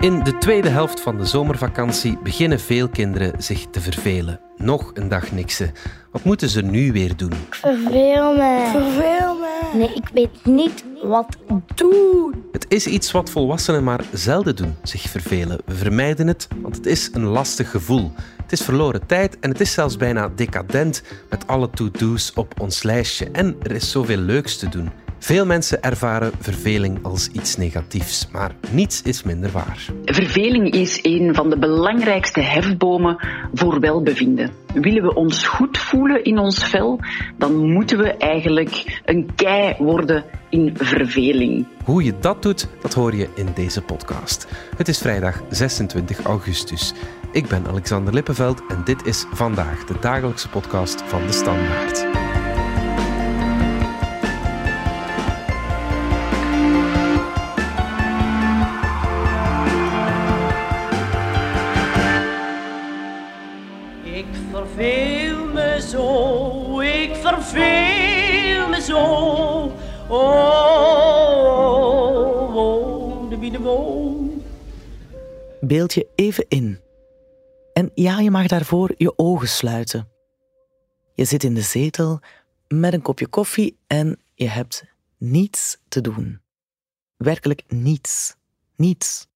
In de tweede helft van de zomervakantie beginnen veel kinderen zich te vervelen. Nog een dag niksen. Wat moeten ze nu weer doen? Verveel me. Verveel me. Nee, ik weet niet wat doen. Het is iets wat volwassenen maar zelden doen, zich vervelen. We vermijden het, want het is een lastig gevoel. Het is verloren tijd en het is zelfs bijna decadent met alle to-do's op ons lijstje. En er is zoveel leuks te doen. Veel mensen ervaren verveling als iets negatiefs, maar niets is minder waar. Verveling is een van de belangrijkste hefbomen voor welbevinden. Willen we ons goed voelen in ons vel, dan moeten we eigenlijk een kei worden in verveling. Hoe je dat doet, dat hoor je in deze podcast. Het is vrijdag 26 augustus. Ik ben Alexander Lippenveld en dit is vandaag de dagelijkse podcast van de Standaard. Beeld je even in. En ja, je mag daarvoor je ogen sluiten. Je zit in de zetel met een kopje koffie en je hebt niets te doen. Werkelijk niets. Niets.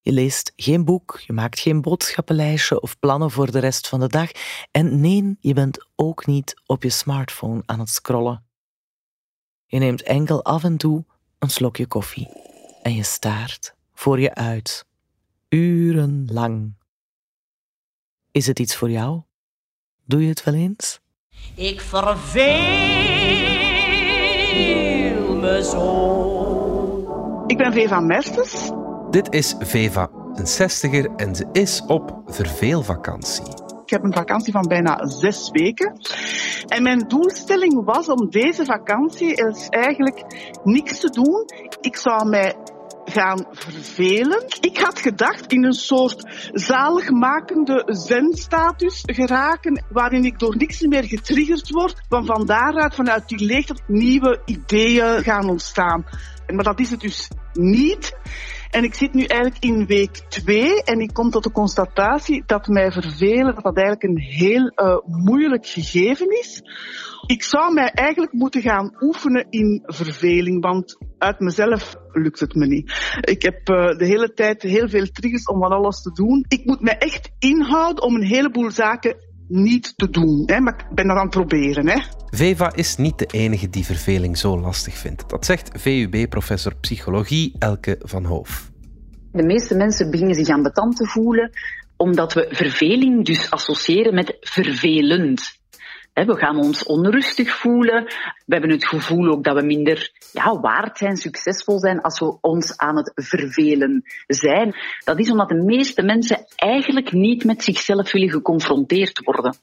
Je leest geen boek, je maakt geen boodschappenlijstje of plannen voor de rest van de dag. En nee, je bent ook niet op je smartphone aan het scrollen. Je neemt enkel af en toe een slokje koffie en je staart voor je uit, urenlang. Is het iets voor jou? Doe je het wel eens? Ik verveel me zo. Ik ben Veva Mertens. Dit is Veva, een zestiger en ze is op verveelvakantie. Ik heb een vakantie van bijna zes weken. En mijn doelstelling was om deze vakantie is eigenlijk niks te doen. Ik zou mij gaan vervelen. Ik had gedacht in een soort zaligmakende zen-status geraken, waarin ik door niks meer getriggerd word, van van daaruit, vanuit die leegte, nieuwe ideeën gaan ontstaan. Maar dat is het dus niet. En ik zit nu eigenlijk in week twee en ik kom tot de constatatie dat mij vervelen, dat dat eigenlijk een heel uh, moeilijk gegeven is. Ik zou mij eigenlijk moeten gaan oefenen in verveling, want uit mezelf lukt het me niet. Ik heb uh, de hele tijd heel veel triggers om van alles te doen. Ik moet mij echt inhouden om een heleboel zaken niet te doen. Hè? Maar ik ben dat aan het proberen. Hè? Veva is niet de enige die verveling zo lastig vindt. Dat zegt VUB-professor psychologie Elke van Hoof. De meeste mensen beginnen zich ambetant te voelen omdat we verveling dus associëren met vervelend. We gaan ons onrustig voelen. We hebben het gevoel ook dat we minder ja, waard zijn, succesvol zijn als we ons aan het vervelen zijn. Dat is omdat de meeste mensen eigenlijk niet met zichzelf willen geconfronteerd worden.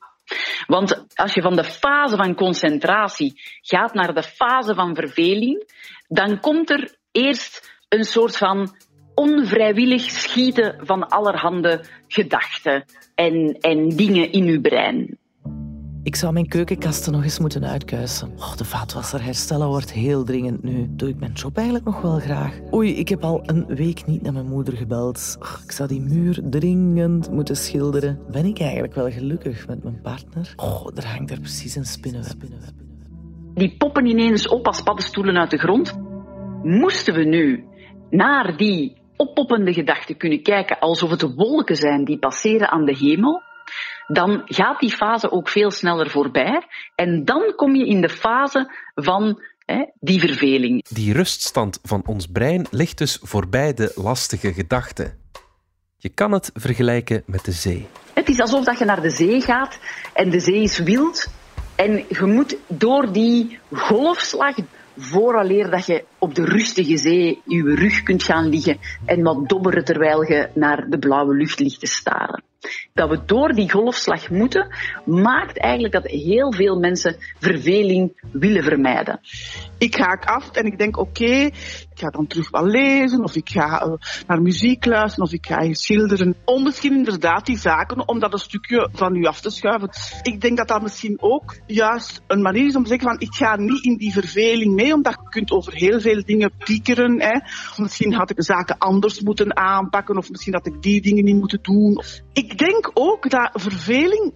Want als je van de fase van concentratie gaat naar de fase van verveling, dan komt er eerst een soort van onvrijwillig schieten van allerhande gedachten en, en dingen in uw brein. Ik zou mijn keukenkasten nog eens moeten uitkuisen. Oh, de vaatwasser herstellen wordt heel dringend nu. Doe ik mijn job eigenlijk nog wel graag? Oei, ik heb al een week niet naar mijn moeder gebeld. Oh, ik zou die muur dringend moeten schilderen. Ben ik eigenlijk wel gelukkig met mijn partner? Oh, er hangt er precies een spinnenweb. Die poppen ineens op als paddenstoelen uit de grond. Moesten we nu naar die oppoppende gedachten kunnen kijken alsof het wolken zijn die passeren aan de hemel, dan gaat die fase ook veel sneller voorbij. En dan kom je in de fase van hè, die verveling. Die ruststand van ons brein ligt dus voorbij de lastige gedachten. Je kan het vergelijken met de zee. Het is alsof dat je naar de zee gaat en de zee is wild. En je moet door die golfslag, vooraleer dat je op de rustige zee je rug kunt gaan liggen en wat dobberen terwijl je naar de blauwe lucht ligt te staren. Dat we door die golfslag moeten, maakt eigenlijk dat heel veel mensen verveling willen vermijden. Ik haak af en ik denk, oké, ga dan terug wel lezen, of ik ga uh, naar muziek luisteren, of ik ga schilderen. Om misschien inderdaad die zaken, om dat een stukje van u af te schuiven. Ik denk dat dat misschien ook juist een manier is om te zeggen van, ik ga niet in die verveling mee, omdat je kunt over heel veel veel dingen piekeren. Hè. Misschien had ik zaken anders moeten aanpakken of misschien had ik die dingen niet moeten doen. Ik denk ook dat verveling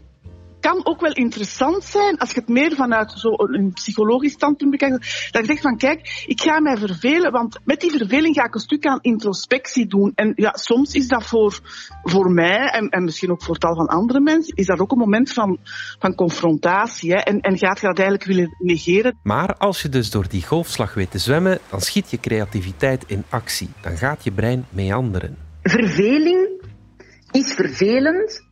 kan ook wel interessant zijn als je het meer vanuit zo'n een psychologisch standpunt bekijkt. Dat je zegt van kijk, ik ga mij vervelen, want met die verveling ga ik een stuk aan introspectie doen. En ja, soms is dat voor, voor mij en, en misschien ook voor tal van andere mensen, is dat ook een moment van, van confrontatie. Hè? En, en gaat je dat eigenlijk willen negeren. Maar als je dus door die golfslag weet te zwemmen, dan schiet je creativiteit in actie. Dan gaat je brein meanderen. Verveling is vervelend,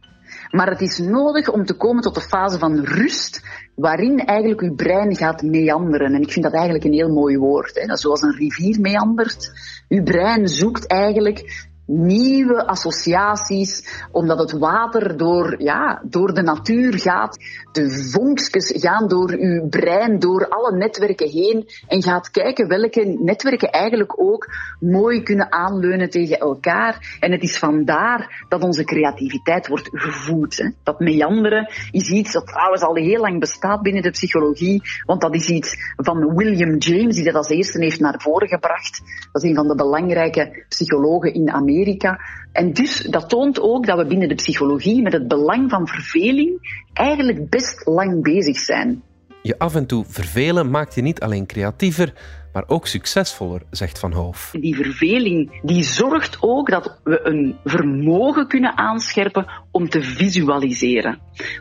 maar het is nodig om te komen tot de fase van rust, waarin eigenlijk uw brein gaat meanderen. En ik vind dat eigenlijk een heel mooi woord. Hè. Zoals een rivier meandert. Uw brein zoekt eigenlijk nieuwe associaties, omdat het water door, ja, door de natuur gaat. De vonkjes gaan door uw brein, door alle netwerken heen en gaat kijken welke netwerken eigenlijk ook mooi kunnen aanleunen tegen elkaar. En het is vandaar dat onze creativiteit wordt gevoed. Hè. Dat meanderen is iets dat trouwens al heel lang bestaat binnen de psychologie, want dat is iets van William James, die dat als eerste heeft naar voren gebracht. Dat is een van de belangrijke psychologen in Amerika. Amerika. En dus dat toont ook dat we binnen de psychologie met het belang van verveling eigenlijk best lang bezig zijn. Je af en toe vervelen maakt je niet alleen creatiever, maar ook succesvoller, zegt Van Hoof. Die verveling die zorgt ook dat we een vermogen kunnen aanscherpen om te visualiseren.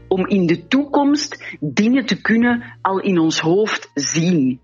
Om in de toekomst dingen te kunnen al in ons hoofd zien.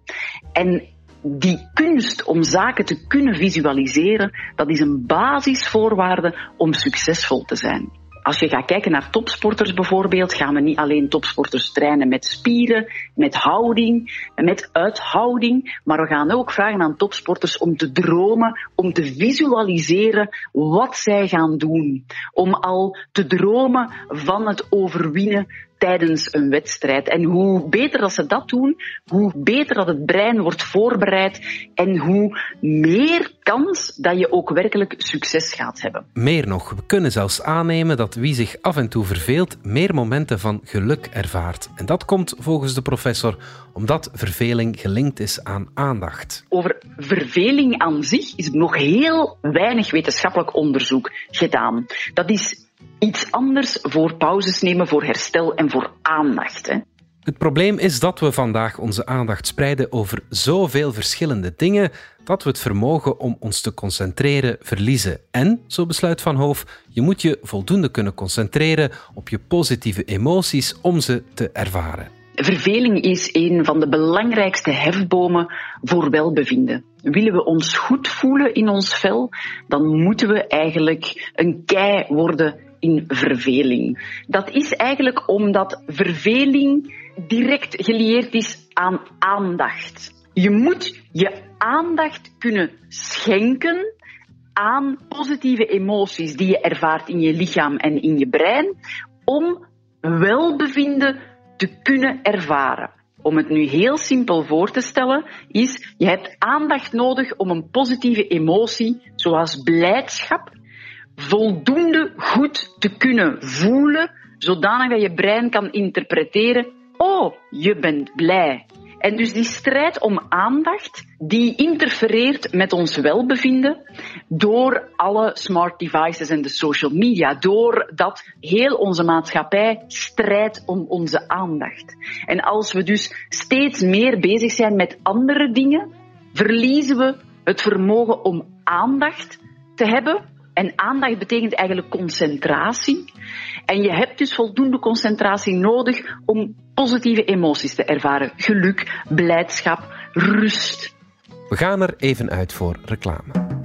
En die kunst om zaken te kunnen visualiseren, dat is een basisvoorwaarde om succesvol te zijn. Als je gaat kijken naar topsporters bijvoorbeeld, gaan we niet alleen topsporters trainen met spieren, met houding, met uithouding, maar we gaan ook vragen aan topsporters om te dromen, om te visualiseren wat zij gaan doen. Om al te dromen van het overwinnen tijdens een wedstrijd. En hoe beter dat ze dat doen, hoe beter dat het brein wordt voorbereid en hoe meer kans dat je ook werkelijk succes gaat hebben. Meer nog, we kunnen zelfs aannemen dat wie zich af en toe verveelt, meer momenten van geluk ervaart. En dat komt volgens de professor omdat verveling gelinkt is aan aandacht. Over verveling aan zich is nog heel weinig wetenschappelijk onderzoek gedaan. Dat is iets anders voor pauzes nemen, voor herstel en voor aandacht. Hè. Het probleem is dat we vandaag onze aandacht spreiden over zoveel verschillende dingen dat we het vermogen om ons te concentreren verliezen. En, zo besluit Van Hoof, je moet je voldoende kunnen concentreren op je positieve emoties om ze te ervaren. Verveling is een van de belangrijkste hefbomen voor welbevinden. Willen we ons goed voelen in ons vel, dan moeten we eigenlijk een kei worden in verveling. Dat is eigenlijk omdat verveling direct gelieerd is aan aandacht. Je moet je aandacht kunnen schenken aan positieve emoties die je ervaart in je lichaam en in je brein, om welbevinden te kunnen ervaren. Om het nu heel simpel voor te stellen, is je hebt aandacht nodig om een positieve emotie, zoals blijdschap, voldoende goed te kunnen voelen, zodanig dat je brein kan interpreteren, oh, je bent blij. En dus die strijd om aandacht, die interfereert met ons welbevinden door alle smart devices en de social media, doordat heel onze maatschappij strijdt om onze aandacht. En als we dus steeds meer bezig zijn met andere dingen, verliezen we het vermogen om aandacht te hebben en aandacht betekent eigenlijk concentratie. En je hebt dus voldoende concentratie nodig om positieve emoties te ervaren. Geluk, blijdschap, rust. We gaan er even uit voor reclame.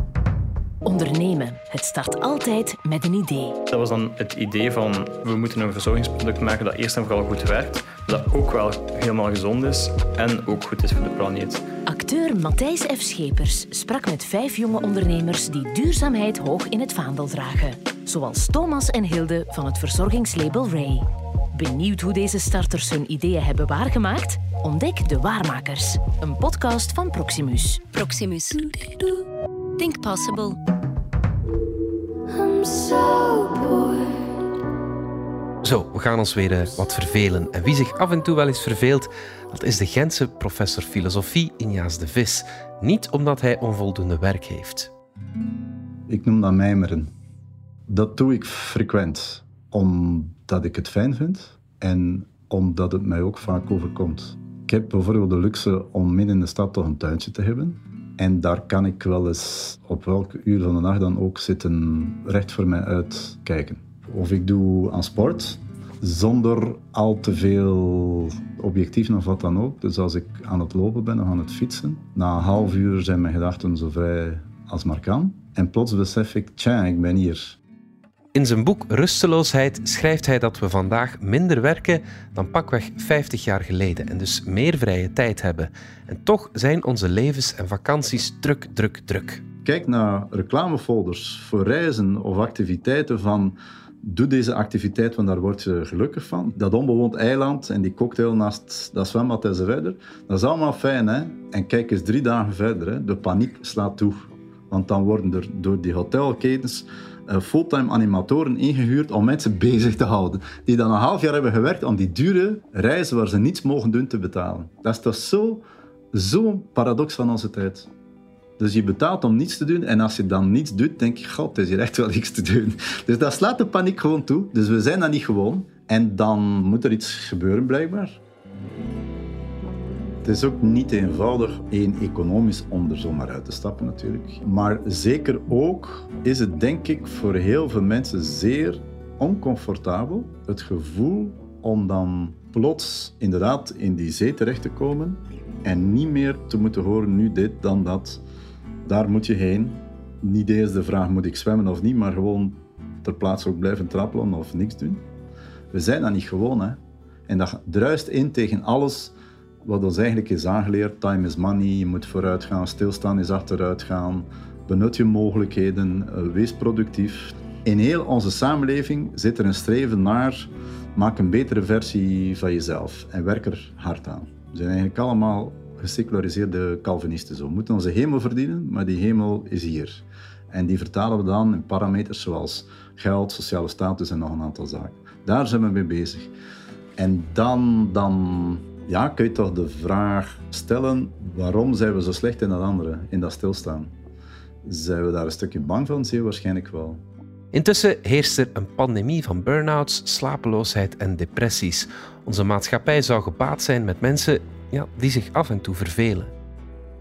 Ondernemen. Het start altijd met een idee. Dat was dan het idee van we moeten een verzorgingsproduct maken dat eerst en vooral goed werkt, dat ook wel helemaal gezond is en ook goed is voor de planeet. Acteur Matthijs F. Schepers sprak met vijf jonge ondernemers die duurzaamheid hoog in het vaandel dragen. Zoals Thomas en Hilde van het verzorgingslabel Ray. Benieuwd hoe deze starters hun ideeën hebben waargemaakt? Ontdek De Waarmakers, een podcast van Proximus. Proximus. Think possible. Zo, we gaan ons weer eh, wat vervelen. En wie zich af en toe wel eens verveelt, dat is de Gentse professor filosofie Injaas de Vis. Niet omdat hij onvoldoende werk heeft. Ik noem dat mijmeren. Dat doe ik frequent, omdat ik het fijn vind en omdat het mij ook vaak overkomt. Ik heb bijvoorbeeld de luxe om midden in de stad toch een tuintje te hebben. En daar kan ik wel eens op welk uur van de nacht dan ook zitten recht voor mij uitkijken. Of ik doe aan sport, zonder al te veel objectieven of wat dan ook. Dus als ik aan het lopen ben of aan het fietsen, na een half uur zijn mijn gedachten zo vrij als maar kan. En plots besef ik, tja, ik ben hier. In zijn boek Rusteloosheid schrijft hij dat we vandaag minder werken dan pakweg 50 jaar geleden en dus meer vrije tijd hebben. En toch zijn onze levens en vakanties druk, druk, druk. Kijk naar reclamefolders voor reizen of activiteiten van doe deze activiteit, want daar word je gelukkig van. Dat onbewoond eiland en die cocktail naast dat zwembad enzovoort, dat is allemaal fijn. Hè? En kijk eens drie dagen verder, hè? de paniek slaat toe. Want dan worden er door die hotelketens fulltime animatoren ingehuurd om mensen bezig te houden. Die dan een half jaar hebben gewerkt om die dure reizen waar ze niets mogen doen te betalen. Dat is toch zo'n zo paradox van onze tijd. Dus je betaalt om niets te doen en als je dan niets doet, denk je, god, het is hier echt wel iets te doen. Dus dat slaat de paniek gewoon toe. Dus we zijn dat niet gewoon. En dan moet er iets gebeuren, blijkbaar. Het is ook niet eenvoudig, één economisch, om er zomaar uit te stappen natuurlijk. Maar zeker ook is het denk ik voor heel veel mensen zeer oncomfortabel. Het gevoel om dan plots inderdaad in die zee terecht te komen en niet meer te moeten horen nu dit, dan dat. Daar moet je heen. Niet eens de vraag moet ik zwemmen of niet, maar gewoon ter plaatse ook blijven trappelen of niks doen. We zijn dat niet gewoon. Hè? En dat druist in tegen alles wat ons eigenlijk is aangeleerd. Time is money, je moet vooruit gaan, stilstaan is achteruit gaan. Benut je mogelijkheden, eh, wees productief. In heel onze samenleving zit er een streven naar maak een betere versie van jezelf en werk er hard aan. We zijn eigenlijk allemaal geseculariseerde Calvinisten. Zo. We moeten onze hemel verdienen, maar die hemel is hier. En die vertalen we dan in parameters zoals geld, sociale status en nog een aantal zaken. Daar zijn we mee bezig. En dan, dan ja, kun je toch de vraag stellen, waarom zijn we zo slecht in dat andere, in dat stilstaan? Zijn we daar een stukje bang van? Zeer waarschijnlijk wel. Intussen heerst er een pandemie van burn-outs, slapeloosheid en depressies. Onze maatschappij zou gebaat zijn met mensen ja, die zich af en toe vervelen.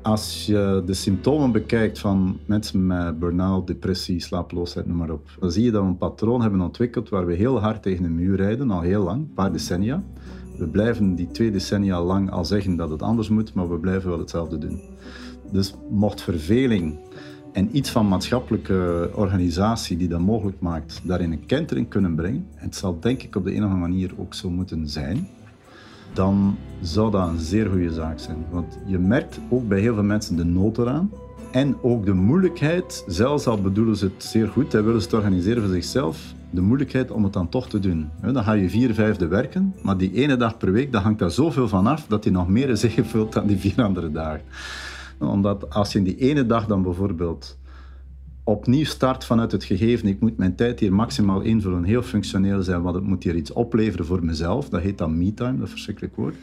Als je de symptomen bekijkt van mensen met burn-out, depressie, slapeloosheid, noem maar op, dan zie je dat we een patroon hebben ontwikkeld waar we heel hard tegen de muur rijden, al heel lang, een paar decennia. We blijven die twee decennia lang al zeggen dat het anders moet, maar we blijven wel hetzelfde doen. Dus mocht verveling en iets van maatschappelijke organisatie die dat mogelijk maakt, daarin een kentering kunnen brengen, en het zal denk ik op de een of andere manier ook zo moeten zijn, dan zou dat een zeer goede zaak zijn. Want je merkt ook bij heel veel mensen de nood eraan. En ook de moeilijkheid, zelfs al bedoelen ze het zeer goed en willen ze het organiseren voor zichzelf, de moeilijkheid om het dan toch te doen. Dan ga je vier vijfde werken, maar die ene dag per week, dat hangt daar zoveel van af dat die nog meer is ingevuld dan die vier andere dagen. Omdat als je in die ene dag dan bijvoorbeeld opnieuw start vanuit het gegeven, ik moet mijn tijd hier maximaal invullen, heel functioneel zijn, want het moet hier iets opleveren voor mezelf, dat heet dan me-time, dat verschrikkelijk woord,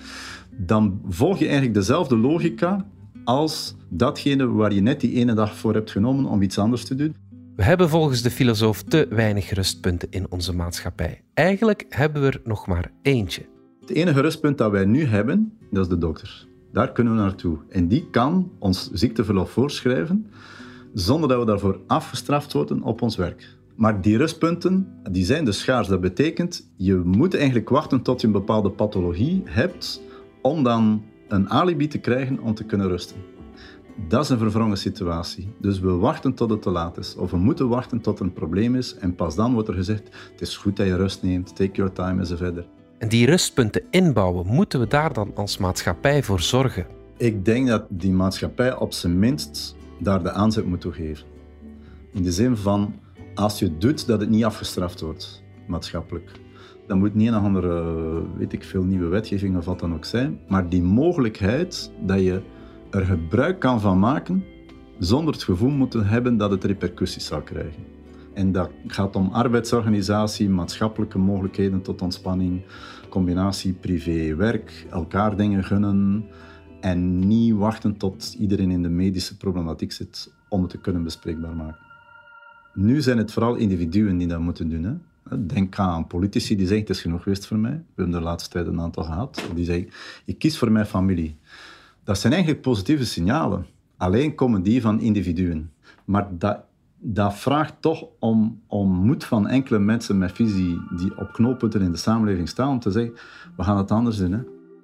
dan volg je eigenlijk dezelfde logica als datgene waar je net die ene dag voor hebt genomen om iets anders te doen. We hebben volgens de filosoof te weinig rustpunten in onze maatschappij. Eigenlijk hebben we er nog maar eentje. Het enige rustpunt dat wij nu hebben, dat is de dokter. Daar kunnen we naartoe. En die kan ons ziekteverlof voorschrijven zonder dat we daarvoor afgestraft worden op ons werk. Maar die rustpunten die zijn dus schaars. Dat betekent, je moet eigenlijk wachten tot je een bepaalde pathologie hebt om dan een alibi te krijgen om te kunnen rusten. Dat is een verwrongen situatie. Dus we wachten tot het te laat is. Of we moeten wachten tot er een probleem is. En pas dan wordt er gezegd, het is goed dat je rust neemt, take your time enzovoort. En die rustpunten inbouwen, moeten we daar dan als maatschappij voor zorgen? Ik denk dat die maatschappij op zijn minst daar de aanzet moet toe geven. In de zin van, als je het doet, dat het niet afgestraft wordt, maatschappelijk. Dan moet niet een andere, weet ik veel, nieuwe wetgeving of wat dan ook zijn. Maar die mogelijkheid dat je er gebruik kan van maken, zonder het gevoel moeten hebben dat het repercussies zou krijgen. En dat gaat om arbeidsorganisatie, maatschappelijke mogelijkheden tot ontspanning, combinatie privé-werk, elkaar dingen gunnen en niet wachten tot iedereen in de medische problematiek zit om het te kunnen bespreekbaar maken. Nu zijn het vooral individuen die dat moeten doen. Hè. Denk aan politici die zeggen, het is genoeg geweest voor mij. We hebben de laatste tijd een aantal gehad. Die zeggen, ik kies voor mijn familie. Dat zijn eigenlijk positieve signalen. Alleen komen die van individuen. Maar dat, dat vraagt toch om, om moed van enkele mensen met visie die op knooppunten in de samenleving staan om te zeggen, we gaan het anders doen. Hè.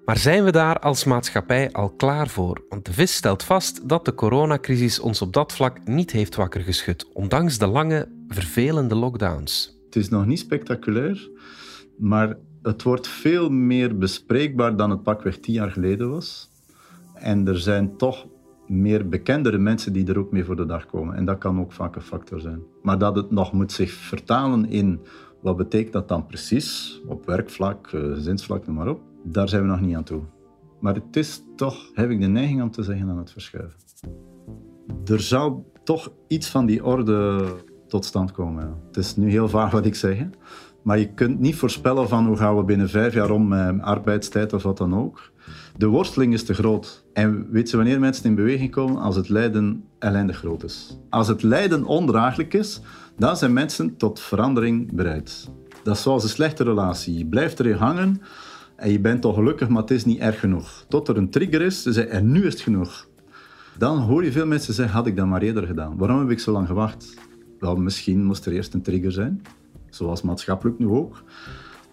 Maar zijn we daar als maatschappij al klaar voor? Want de vis stelt vast dat de coronacrisis ons op dat vlak niet heeft wakker geschud, ondanks de lange, vervelende lockdowns. Het is nog niet spectaculair, maar het wordt veel meer bespreekbaar dan het pakweg tien jaar geleden was. En er zijn toch meer bekendere mensen die er ook mee voor de dag komen. En dat kan ook vaak een factor zijn. Maar dat het nog moet zich vertalen in wat betekent dat dan precies, op werkvlak, eh, gezinsvlak, noem maar op, daar zijn we nog niet aan toe. Maar het is toch, heb ik de neiging om te zeggen, aan het verschuiven. Er zou toch iets van die orde tot stand komen. Het is nu heel vaag wat ik zeg, maar je kunt niet voorspellen van hoe gaan we binnen vijf jaar om met arbeidstijd of wat dan ook. De worsteling is te groot. En weet je wanneer mensen in beweging komen? Als het lijden ellendig groot is. Als het lijden ondraaglijk is, dan zijn mensen tot verandering bereid. Dat is zoals een slechte relatie. Je blijft erin hangen en je bent toch gelukkig, maar het is niet erg genoeg. Tot er een trigger is, ze en nu is het genoeg. Dan hoor je veel mensen zeggen, had ik dat maar eerder gedaan. Waarom heb ik zo lang gewacht? Wel, misschien moest er eerst een trigger zijn, zoals maatschappelijk nu ook.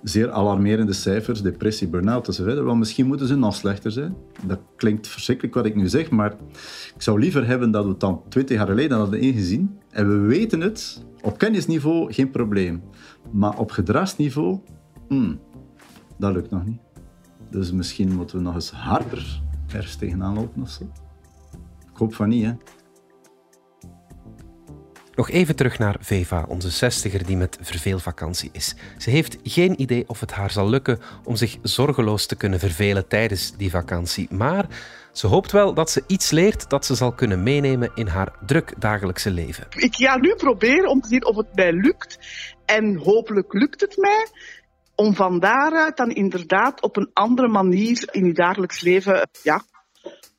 Zeer alarmerende cijfers, depressie, burn-out enzovoort. Wel, misschien moeten ze nog slechter zijn. Dat klinkt verschrikkelijk wat ik nu zeg, maar ik zou liever hebben dat we het dan twintig jaar geleden hadden ingezien. En we weten het, op kennisniveau geen probleem. Maar op gedragsniveau, hmm, dat lukt nog niet. Dus misschien moeten we nog eens harder ergens tegenaan lopen of zo. Ik hoop van niet, hè. Nog even terug naar Veva, onze zestiger die met verveelvakantie is. Ze heeft geen idee of het haar zal lukken om zich zorgeloos te kunnen vervelen tijdens die vakantie. Maar ze hoopt wel dat ze iets leert dat ze zal kunnen meenemen in haar druk dagelijkse leven. Ik ga nu proberen om te zien of het mij lukt. En hopelijk lukt het mij om van daaruit dan inderdaad op een andere manier in je dagelijks leven ja,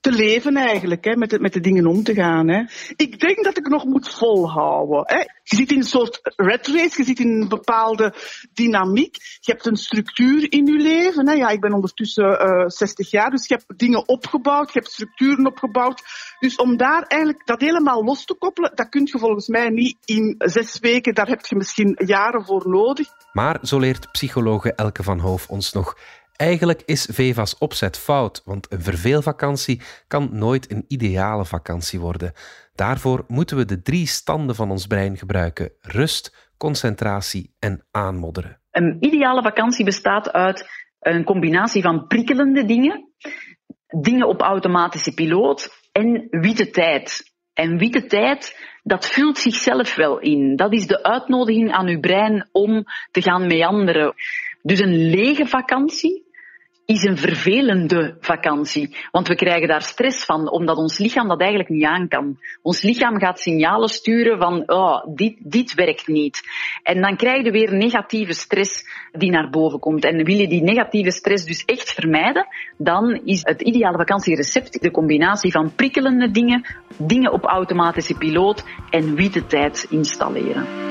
te leven eigenlijk, hè, met, de, met de dingen om te gaan. Hè. Ik denk dat ik nog moet volhouden. Hè. Je zit in een soort red race, je zit in een bepaalde dynamiek. Je hebt een structuur in je leven. Hè. Ja, ik ben ondertussen uh, eh, 60 jaar, dus je hebt dingen opgebouwd, je hebt structuren opgebouwd. Dus om daar eigenlijk dat helemaal los te koppelen, dat kun je volgens mij niet in zes weken. Daar heb je misschien jaren voor nodig. Maar zo leert psychologe Elke van Hoof ons nog Eigenlijk is Veva's opzet fout, want een verveelvakantie kan nooit een ideale vakantie worden. Daarvoor moeten we de drie standen van ons brein gebruiken: rust, concentratie en aanmodderen. Een ideale vakantie bestaat uit een combinatie van prikkelende dingen, dingen op automatische piloot en witte tijd. En witte tijd, dat vult zichzelf wel in. Dat is de uitnodiging aan uw brein om te gaan meanderen. Dus een lege vakantie, is een vervelende vakantie. Want we krijgen daar stress van, omdat ons lichaam dat eigenlijk niet aan kan. Ons lichaam gaat signalen sturen van, oh, dit, dit werkt niet. En dan krijg je weer negatieve stress die naar boven komt. En wil je die negatieve stress dus echt vermijden, dan is het ideale vakantierecept de combinatie van prikkelende dingen, dingen op automatische piloot en witte tijd installeren.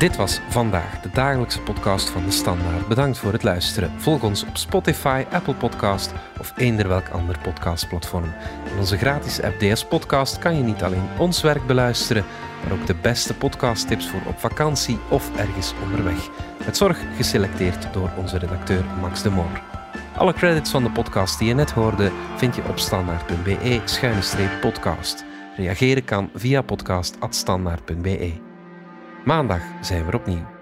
Dit was vandaag de dagelijkse podcast van de Standaard. Bedankt voor het luisteren. Volg ons op Spotify, Apple Podcast of eender welk ander podcastplatform. In onze gratis app DS Podcast kan je niet alleen ons werk beluisteren, maar ook de beste podcasttips voor op vakantie of ergens onderweg. Met zorg geselecteerd door onze redacteur Max de Moor. Alle credits van de podcast die je net hoorde vind je op standaard.be-podcast. Reageren kan via podcast.standaard.be. Maandag zijn we opnieuw.